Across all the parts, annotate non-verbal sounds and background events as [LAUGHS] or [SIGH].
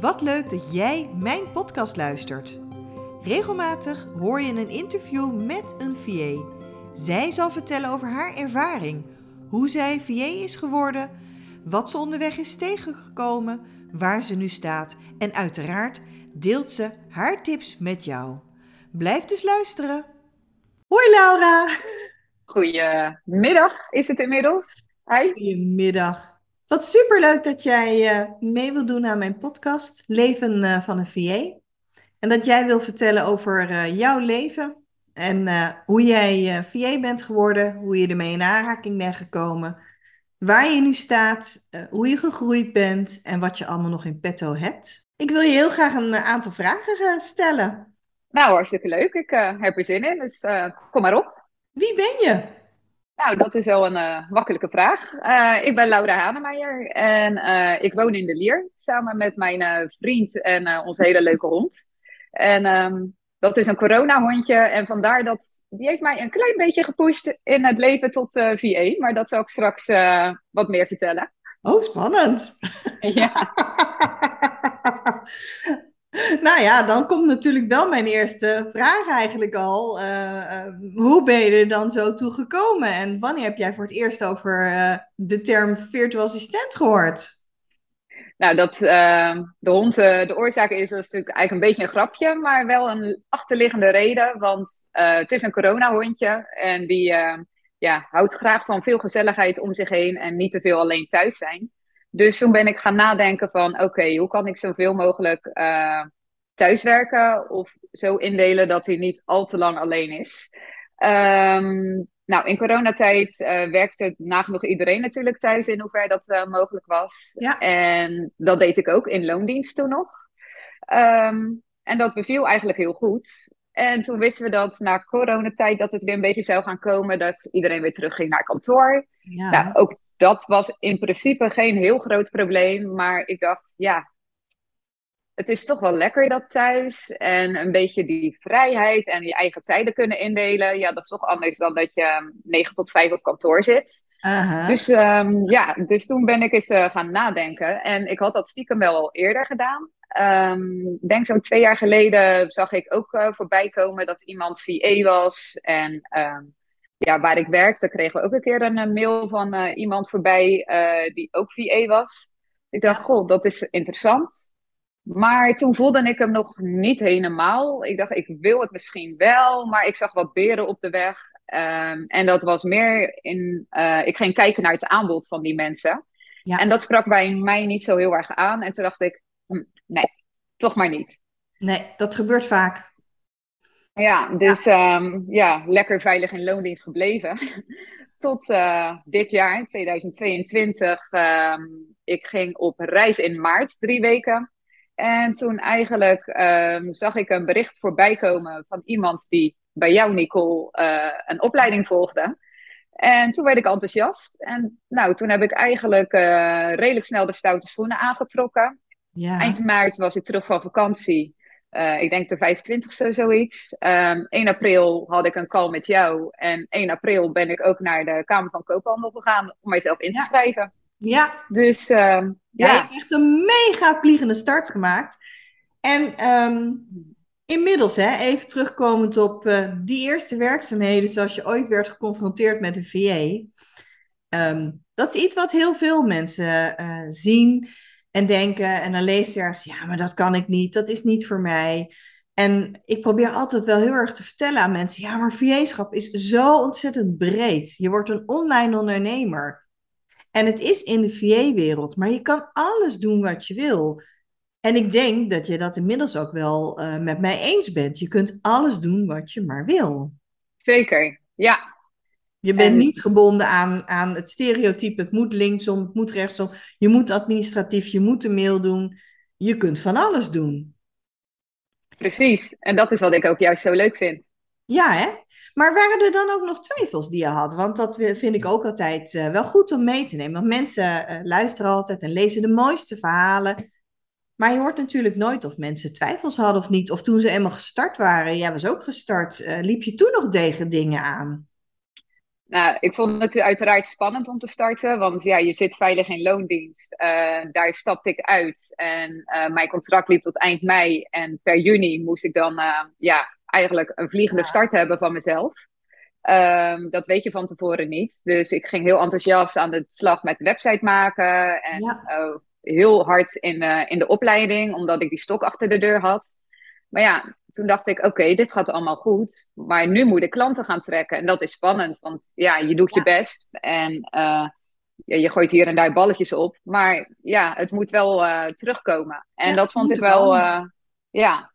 Wat leuk dat jij mijn podcast luistert. Regelmatig hoor je een interview met een VA. Zij zal vertellen over haar ervaring, hoe zij VA is geworden, wat ze onderweg is tegengekomen, waar ze nu staat en uiteraard deelt ze haar tips met jou. Blijf dus luisteren. Hoi Laura. Goedemiddag is het inmiddels. Hi. Goedemiddag. Wat superleuk dat jij uh, mee wilt doen aan mijn podcast Leven uh, van een VA. En dat jij wil vertellen over uh, jouw leven en hoe jij VA bent geworden, hoe je ermee in aanraking bent gekomen, waar je nu staat, hoe je gegroeid bent en wat je allemaal nog in petto hebt. Ik wil je heel graag een aantal vragen stellen. Nou, hartstikke leuk. Ik heb er zin in, dus kom maar op. Wie ben je? Nou, dat is wel een uh, makkelijke vraag. Uh, ik ben Laura Hanemeijer en uh, ik woon in de Lier samen met mijn vriend en onze hele leuke hond. En um, dat is een coronahondje en vandaar dat die heeft mij een klein beetje gepusht in het leven tot VA. Maar dat zal ik straks wat meer vertellen. Oh, spannend. Ja. [LAUGHS] [LAUGHS] Nou ja, dan komt natuurlijk wel mijn eerste vraag eigenlijk al. Uh, uh, hoe ben je er dan zo toe gekomen? En wanneer heb jij voor het eerst over uh, de term virtual assistent gehoord? Nou, dat de hond de oorzaak is, dat is natuurlijk eigenlijk een beetje een grapje, maar wel een achterliggende reden. Want het is een coronahondje en die ja, houdt graag van veel gezelligheid om zich heen en niet te veel alleen thuis zijn. Dus toen ben ik gaan nadenken van, oké, hoe kan ik zoveel mogelijk uh, thuiswerken of zo indelen dat hij niet al te lang alleen is. Um, nou, in coronatijd uh, werkte nagenoeg iedereen natuurlijk thuis in hoeverre dat uh, mogelijk was. Ja. En dat deed ik ook in loondienst toen nog. Um, en dat beviel eigenlijk heel goed. En toen wisten we dat na coronatijd dat het weer een beetje zou gaan komen, dat iedereen weer terugging naar kantoor. Ja. Nou, ook dat was in principe geen heel groot probleem. Maar ik dacht, ja, het is toch wel lekker dat thuis. En een beetje die vrijheid en je eigen tijden kunnen indelen. Ja, dat is toch anders dan dat je 9 tot 5 op kantoor zit. Dus um, ja, dus toen ben ik eens uh, gaan nadenken. En ik had dat stiekem wel al eerder gedaan. Um, denk zo'n twee jaar geleden zag ik ook uh, voorbij komen dat iemand VA was. En um, ja, waar ik werkte, kregen we ook een keer een, een mail van uh, iemand voorbij uh, die ook VA was. Ik dacht, goh, dat is interessant. Maar toen voelde ik hem nog niet helemaal. Ik dacht, ik wil het misschien wel, maar ik zag wat beren op de weg. Um, en dat was meer in. Uh, ik ging kijken naar het aanbod van die mensen. Ja. En dat sprak bij mij niet zo heel erg aan. En toen dacht ik, hm, nee, toch maar niet. Nee, dat gebeurt vaak. Ja, dus ja, um, ja lekker veilig in loondienst gebleven. [LAUGHS] Tot uh, dit jaar, 2022. Um, ik ging op reis in maart, drie weken. En toen eigenlijk um, zag ik een bericht voorbij komen van iemand die bij jou, Nicole, uh, een opleiding volgde. En toen werd ik enthousiast. En nou, toen heb ik eigenlijk uh, redelijk snel de stoute schoenen aangetrokken. Ja. Eind maart was ik terug van vakantie. Uh, ik denk de 25e zoiets. Um, 1 april had ik een call met jou. En 1 april ben ik ook naar de Kamer van Koophandel gegaan om mijzelf in te Ja. schrijven. Ja, Dus uh, ja. je hebt echt een mega vliegende start gemaakt. En ehm, inmiddels, hè, even terugkomend op eh, die eerste werkzaamheden, zoals je ooit werd geconfronteerd met een VA. Ehm, dat is iets wat heel veel mensen eh, zien en denken. En dan lees je ergens, ja, maar dat kan ik niet, dat is niet voor mij. En ik probeer altijd wel heel erg te vertellen aan mensen, ja, maar VA-schap is zo ontzettend breed. Je wordt een online ondernemer. En het is in de VA-wereld, maar je kan alles doen wat je wil. En ik denk dat je dat inmiddels ook wel uh, met mij eens bent. Je kunt alles doen wat je maar wil. zeker. Ja, Je bent En- niet gebonden aan, aan het stereotype, het moet linksom, het moet rechtsom. Je moet administratief, je moet een mail doen. Je kunt van alles doen. precies. En dat is wat ik ook juist zo leuk vind. Ja, hè? Maar waren er dan ook nog twijfels die je had? Want dat vind ik ook altijd eh, wel goed om mee te nemen. Want mensen eh, luisteren altijd en lezen de mooiste verhalen. Maar je hoort natuurlijk nooit of mensen twijfels hadden of niet. Of toen ze eenmaal gestart waren, jij was ook gestart, eh, liep je toen nog tegen dingen aan? Nou, ik vond het uiteraard spannend om te starten, want ja, je zit veilig in loondienst. Uh, daar stapte ik uit en uh, mijn contract liep tot eind mei. En per juni moest ik dan uh, ja, eigenlijk een vliegende start hebben van mezelf. Um, dat weet je van tevoren niet. Dus ik ging heel enthousiast aan de slag met website maken en ja. heel hard in, in de opleiding, omdat ik die stok achter de deur had. Maar ja, toen dacht ik, oké, dit gaat allemaal goed. Maar nu moet ik klanten gaan trekken. En dat is spannend, want ja, je doet je best. En uh, je gooit hier en daar balletjes op. Maar ja, het moet wel uh, terugkomen. En ja, dat vond ik wel, uh, ja.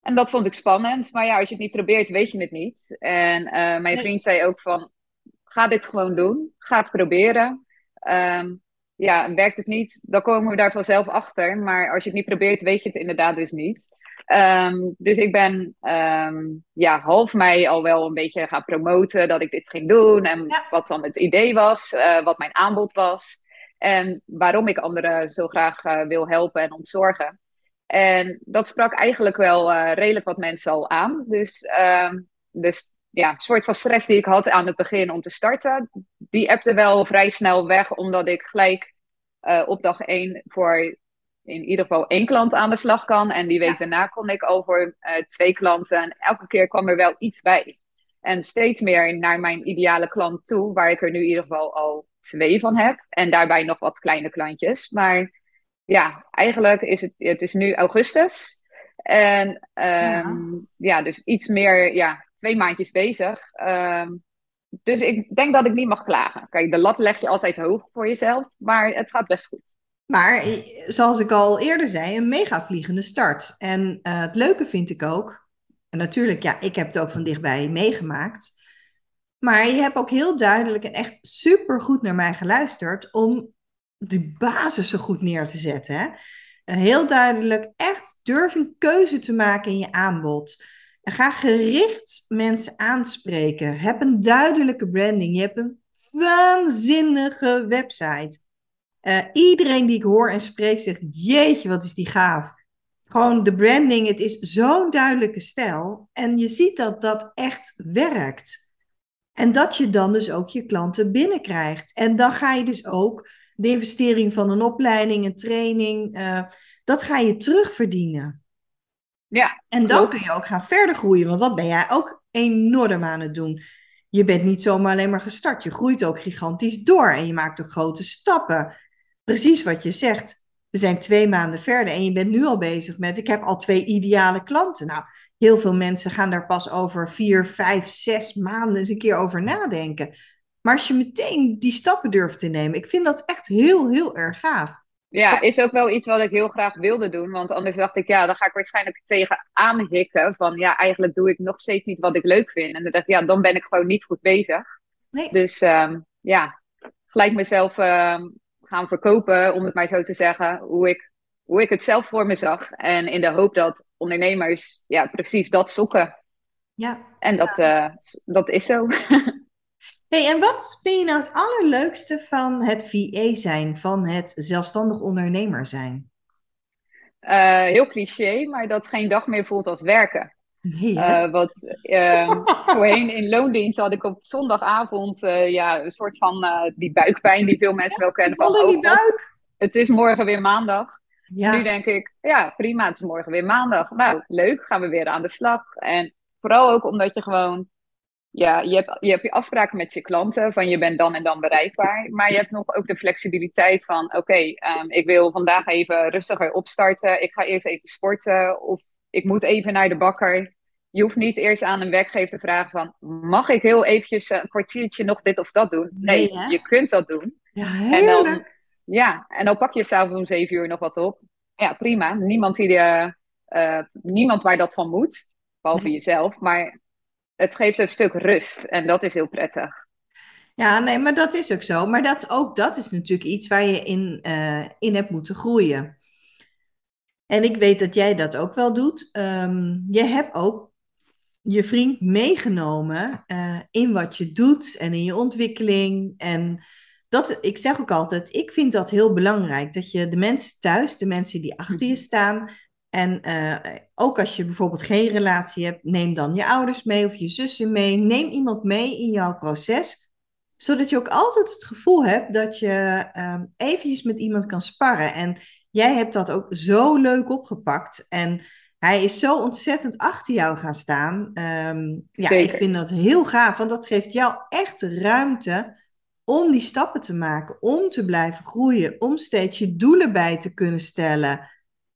En dat vond ik spannend. Maar ja, als je het niet probeert, weet je het niet. En mijn nee. vriend zei ook van, ga dit gewoon doen. Ga het proberen. Um, ja, werkt het niet, dan komen we daar vanzelf achter. Maar als je het niet probeert, weet je het inderdaad dus niet. Um, dus ik ben um, ja, half mei al wel een beetje gaan promoten dat ik dit ging doen. En ja. wat dan het idee was, uh, wat mijn aanbod was. En waarom ik anderen zo graag uh, wil helpen en ontzorgen. En dat sprak eigenlijk wel uh, redelijk wat mensen al aan. Dus, um, dus ja, een soort van stress die ik had aan het begin om te starten, die appte wel vrij snel weg, omdat ik gelijk op dag één voor in ieder geval één klant aan de slag kan. En die week ja. daarna kon ik over uh, twee klanten. En elke keer kwam er wel iets bij. En steeds meer naar mijn ideale klant toe, waar ik er nu in ieder geval al twee van heb. En daarbij nog wat kleine klantjes. Maar ja, eigenlijk is het, het is nu augustus. En um, ja. ja. dus iets meer, ja, twee maandjes bezig. Um, dus ik denk dat ik niet mag klagen. Kijk, de lat leg je altijd hoog voor jezelf, maar het gaat best goed. Maar zoals ik al eerder zei, een mega vliegende start. En uh, het leuke vind ik ook, en natuurlijk, ja, ik heb het ook van dichtbij meegemaakt. Maar je hebt ook heel duidelijk en echt super goed naar mij geluisterd om de basis zo goed neer te zetten. Hè? Heel duidelijk, echt durf een keuze te maken in je aanbod. En ga gericht mensen aanspreken. Heb een duidelijke branding. Je hebt een waanzinnige website. Uh, iedereen die ik hoor en spreek zegt: Jeetje, wat is die gaaf. Gewoon de branding, het is zo'n duidelijke stijl. En je ziet dat dat echt werkt. En dat je dan dus ook je klanten binnenkrijgt. En dan ga je dus ook de investering van een opleiding, een training, uh, dat ga je terugverdienen. Ja, en dan klopt. kun je ook gaan verder groeien, want dat ben jij ook enorm aan het doen. Je bent niet zomaar alleen maar gestart, je groeit ook gigantisch door en je maakt ook grote stappen precies wat je zegt. We zijn twee maanden verder en je bent nu al bezig met, ik heb al twee ideale klanten. Nou, heel veel mensen gaan daar pas over vier, vijf, zes maanden eens een keer over nadenken. Maar als je meteen die stappen durft te nemen, ik vind dat echt heel, heel erg gaaf. Ja, is ook wel iets wat ik heel graag wilde doen. Want anders dacht ik, ja, dan ga ik waarschijnlijk tegen aanhikken. Van ja, eigenlijk doe ik nog steeds niet wat ik leuk vind. En dan dacht ik, ja, dan ben ik gewoon niet goed bezig. Nee. Dus um, ja, gelijk mezelf um, gaan verkopen, om het maar zo te zeggen, hoe ik, hoe ik het zelf voor me zag. En in de hoop dat ondernemers ja, precies dat zoeken. Ja. En dat, ja. Uh, dat is zo. [LAUGHS] hey, en wat vind je nou het allerleukste van het VA zijn, van het zelfstandig ondernemer zijn? Uh, heel cliché, maar dat geen dag meer voelt als werken. Nee, uh, wat uh, voorheen in loondienst had ik op zondagavond uh, ja, een soort van die buikpijn die veel mensen wel kennen. Van, oh, die buik. Het is morgen weer maandag. Ja. Nu denk ik, ja prima, het is morgen weer maandag. Nou, leuk, gaan we weer aan de slag. En vooral ook omdat je gewoon, ja, je hebt, je hebt je afspraken met je klanten van je bent dan en dan bereikbaar. Maar je hebt nog ook de flexibiliteit van, oké, okay, um, ik wil vandaag even rustiger opstarten. Ik ga eerst even sporten of ik moet even naar de bakker. Je hoeft niet eerst aan een werkgever te vragen van... mag ik heel eventjes een kwartiertje nog dit of dat doen? Nee, nee je kunt dat doen. Ja, heerlijk. En dan, ja, en dan pak je s'avonds om zeven uur nog wat op. Ja, prima. Niemand, die de, uh, niemand waar dat van moet. Behalve nee. jezelf. Maar het geeft een stuk rust. En dat is heel prettig. Ja, nee, maar dat is ook zo. Maar dat, ook dat is natuurlijk iets waar je in, uh, in hebt moeten groeien. En ik weet dat jij dat ook wel doet. Um, je hebt ook je vriend meegenomen uh, in wat je doet en in je ontwikkeling. En dat, ik zeg ook altijd, ik vind dat heel belangrijk. Dat je de mensen thuis, de mensen die achter je mhm. staan. En uh, ook als je bijvoorbeeld geen relatie hebt, neem dan je ouders mee of je zussen mee. Neem iemand mee in jouw proces. Zodat je ook altijd het gevoel hebt dat je um, eventjes met iemand kan sparren. En jij hebt dat ook zo leuk opgepakt. En hij is zo ontzettend achter jou gaan staan. Ehm, ja, ik vind dat heel gaaf, want dat geeft jou echt ruimte om die stappen te maken, om te blijven groeien, om steeds je doelen bij te kunnen stellen.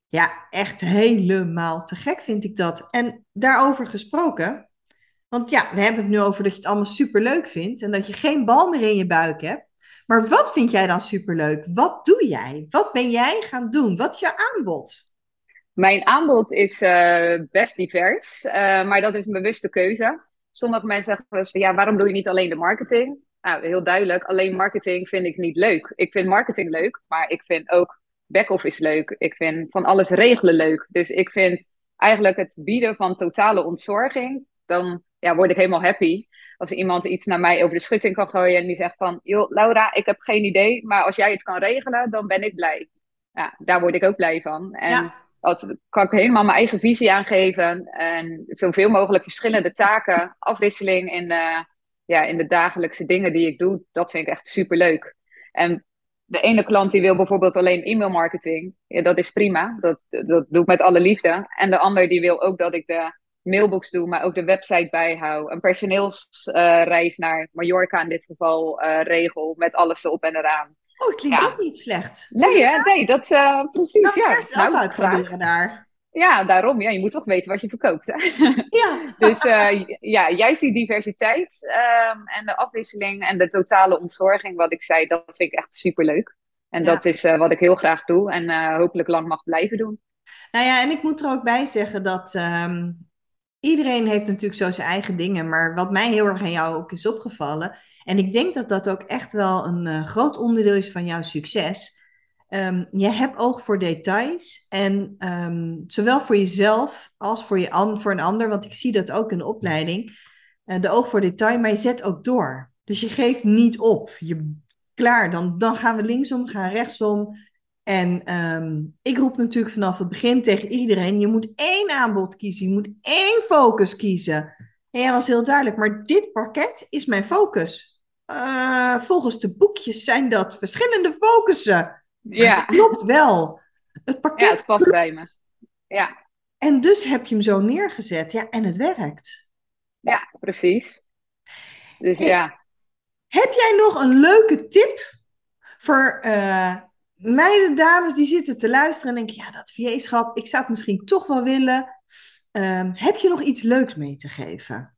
Ja, echt helemaal te gek vind ik dat. En daarover gesproken, want ja, we hebben het nu over dat je het allemaal superleuk vindt en dat je geen bal meer in je buik hebt. Maar wat vind jij dan superleuk? Wat doe jij? Wat ben jij gaan doen? Wat is jouw aanbod? Mijn aanbod is uh, best divers, uh, maar dat is een bewuste keuze. Sommige mensen zeggen van ja, waarom doe je niet alleen de marketing? Nou, heel duidelijk, alleen marketing vind ik niet leuk. Ik vind marketing leuk, maar ik vind ook back-office leuk. Ik vind van alles regelen leuk. Dus ik vind eigenlijk het bieden van totale ontzorging, dan ja, word ik helemaal happy. Als iemand iets naar mij over de schutting kan gooien en die zegt van, joh, Laura, ik heb geen idee, maar als jij het kan regelen, dan ben ik blij. Ja, daar word ik ook blij van. En ja. Als, kan ik helemaal mijn eigen visie aangeven en zoveel mogelijk verschillende taken, afwisseling in, uh, ja, in de dagelijkse dingen die ik doe, dat vind ik echt super leuk. En de ene klant die wil bijvoorbeeld alleen e-mailmarketing, ja, dat is prima, dat, dat doe ik met alle liefde. En de ander die wil ook dat ik de mailbox doe, maar ook de website bijhoud. Een personeelsreis naar Mallorca in dit geval uh, regel, met alles erop en eraan. Oh, het klinkt ja. ook niet slecht. Nee, hè? nee, dat uh, precies. Nou, ja. eerst nou, uitproberen daar. Ja, daarom. Ja, je moet toch weten wat je verkoopt. Hè? [LAUGHS] Ja. dus uh, ja, juist die diversiteit um, en de afwisseling en de totale ontzorging, wat ik zei, dat vind ik echt superleuk. En ja. dat is uh, wat ik heel graag doe en hopelijk lang mag blijven doen. Nou ja, en ik moet er ook bij zeggen dat um, iedereen heeft natuurlijk zo zijn eigen dingen. Maar wat mij heel erg aan jou ook is opgevallen, en ik denk dat dat ook echt wel een groot onderdeel is van jouw succes Um, je hebt oog voor details. En um, zowel voor jezelf als voor, je voor een ander, want ik zie dat ook in de opleiding. Uh, de oog voor detail, maar je zet ook door. Dus je geeft niet op. Je, klaar, dan, dan gaan we linksom, gaan rechtsom. En um, ik roep natuurlijk vanaf het begin tegen iedereen: je moet één aanbod kiezen, je moet één focus kiezen. En jij was heel duidelijk, maar dit pakket is mijn focus. Uh, volgens de boekjes zijn dat verschillende focussen. Ja. het klopt wel. Het pakket ja, het past bij me. Ja. En dus heb je hem zo neergezet. Ja, en het werkt. Ja, precies. Dus ja. Heb jij nog een leuke tip voor uh, meiden, dames die zitten te luisteren en denken, ja, dat VA-schap, ik zou het misschien toch wel willen. Um, heb je nog iets leuks mee te geven?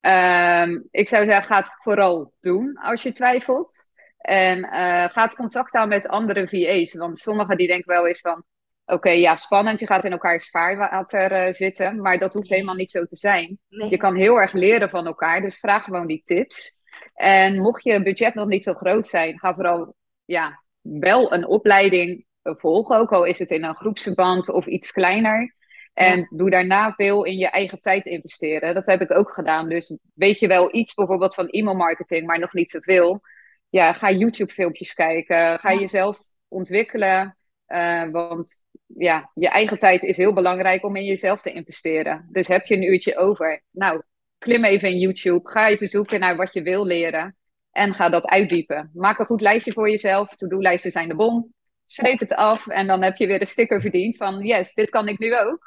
Um, ik zou zeggen, ga het vooral doen als je twijfelt. En uh, gaat contact aan met andere VA's. Want sommigen die denken wel eens van... Oké, ja, spannend. Je gaat in elkaars vaarwater uh, zitten. Maar dat hoeft helemaal niet zo te zijn. Nee. Je kan heel erg leren van elkaar. Dus vraag gewoon die tips. En mocht je budget nog niet zo groot zijn... Ga vooral ja, wel een opleiding volgen. Ook al is het in een groepsverband of iets kleiner. En ja. doe daarna veel in je eigen tijd investeren. Dat heb ik ook gedaan. Dus weet je wel iets bijvoorbeeld van e-mailmarketing, maar nog niet zoveel ja, ga YouTube-filmpjes kijken. Ga ja. jezelf ontwikkelen. Uh, want ja, je eigen tijd is heel belangrijk om in jezelf te investeren. Dus heb je een uurtje over. Nou, klim even in YouTube. Ga even zoeken naar wat je wil leren. En ga dat uitdiepen. Maak een goed lijstje voor jezelf. To-do-lijsten zijn de bom. Schreef het af. En dan heb je weer een sticker verdiend van yes, dit kan ik nu ook.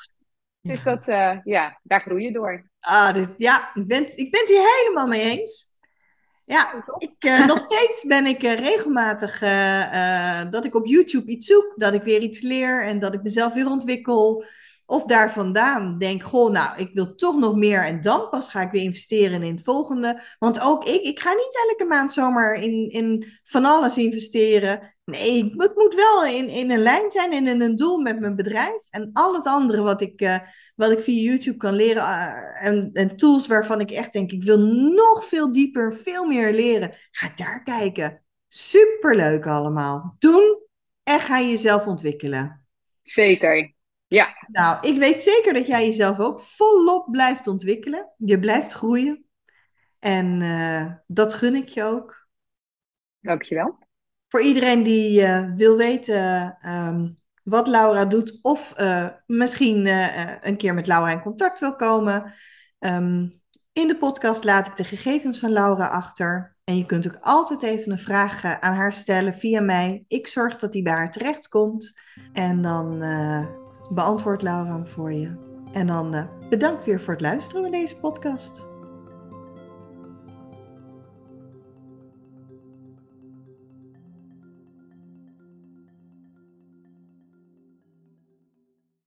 Ja. Dus dat, uh, ja, daar groei je door. Ah, dit, ja, ik ben, ik ben het hier helemaal mee eens. Ja, ik, uh, nog [LAUGHS] steeds ben ik uh, regelmatig dat ik op YouTube iets zoek, dat ik weer iets leer en dat ik mezelf weer ontwikkel. Of daar vandaan denk, goh, nou, ik wil toch nog meer en dan pas ga ik weer investeren in het volgende. Want ook ik, ik ga niet elke maand zomaar in, in van alles investeren. Nee, het moet wel in, in een lijn zijn en in een doel met mijn bedrijf. En al het andere wat ik, uh, wat ik via YouTube kan leren uh, en, en tools waarvan ik echt denk, ik wil nog veel dieper, veel meer leren. Ga daar kijken. Superleuk allemaal. Doen en ga jezelf ontwikkelen. Zeker. Ja. Nou, ik weet zeker dat jij jezelf ook volop blijft ontwikkelen. Je blijft groeien. En uh, dat gun ik je ook. Dankjewel. Voor iedereen die uh, wil weten um, wat Laura doet, of uh, misschien een keer met Laura in contact wil komen. Um, in de podcast laat ik de gegevens van Laura achter. En je kunt ook altijd even een vraag eh, aan haar stellen via mij. Ik zorg dat die bij haar terechtkomt. En dan beantwoordt Laura voor je. En dan uh, bedankt weer voor het luisteren naar deze podcast.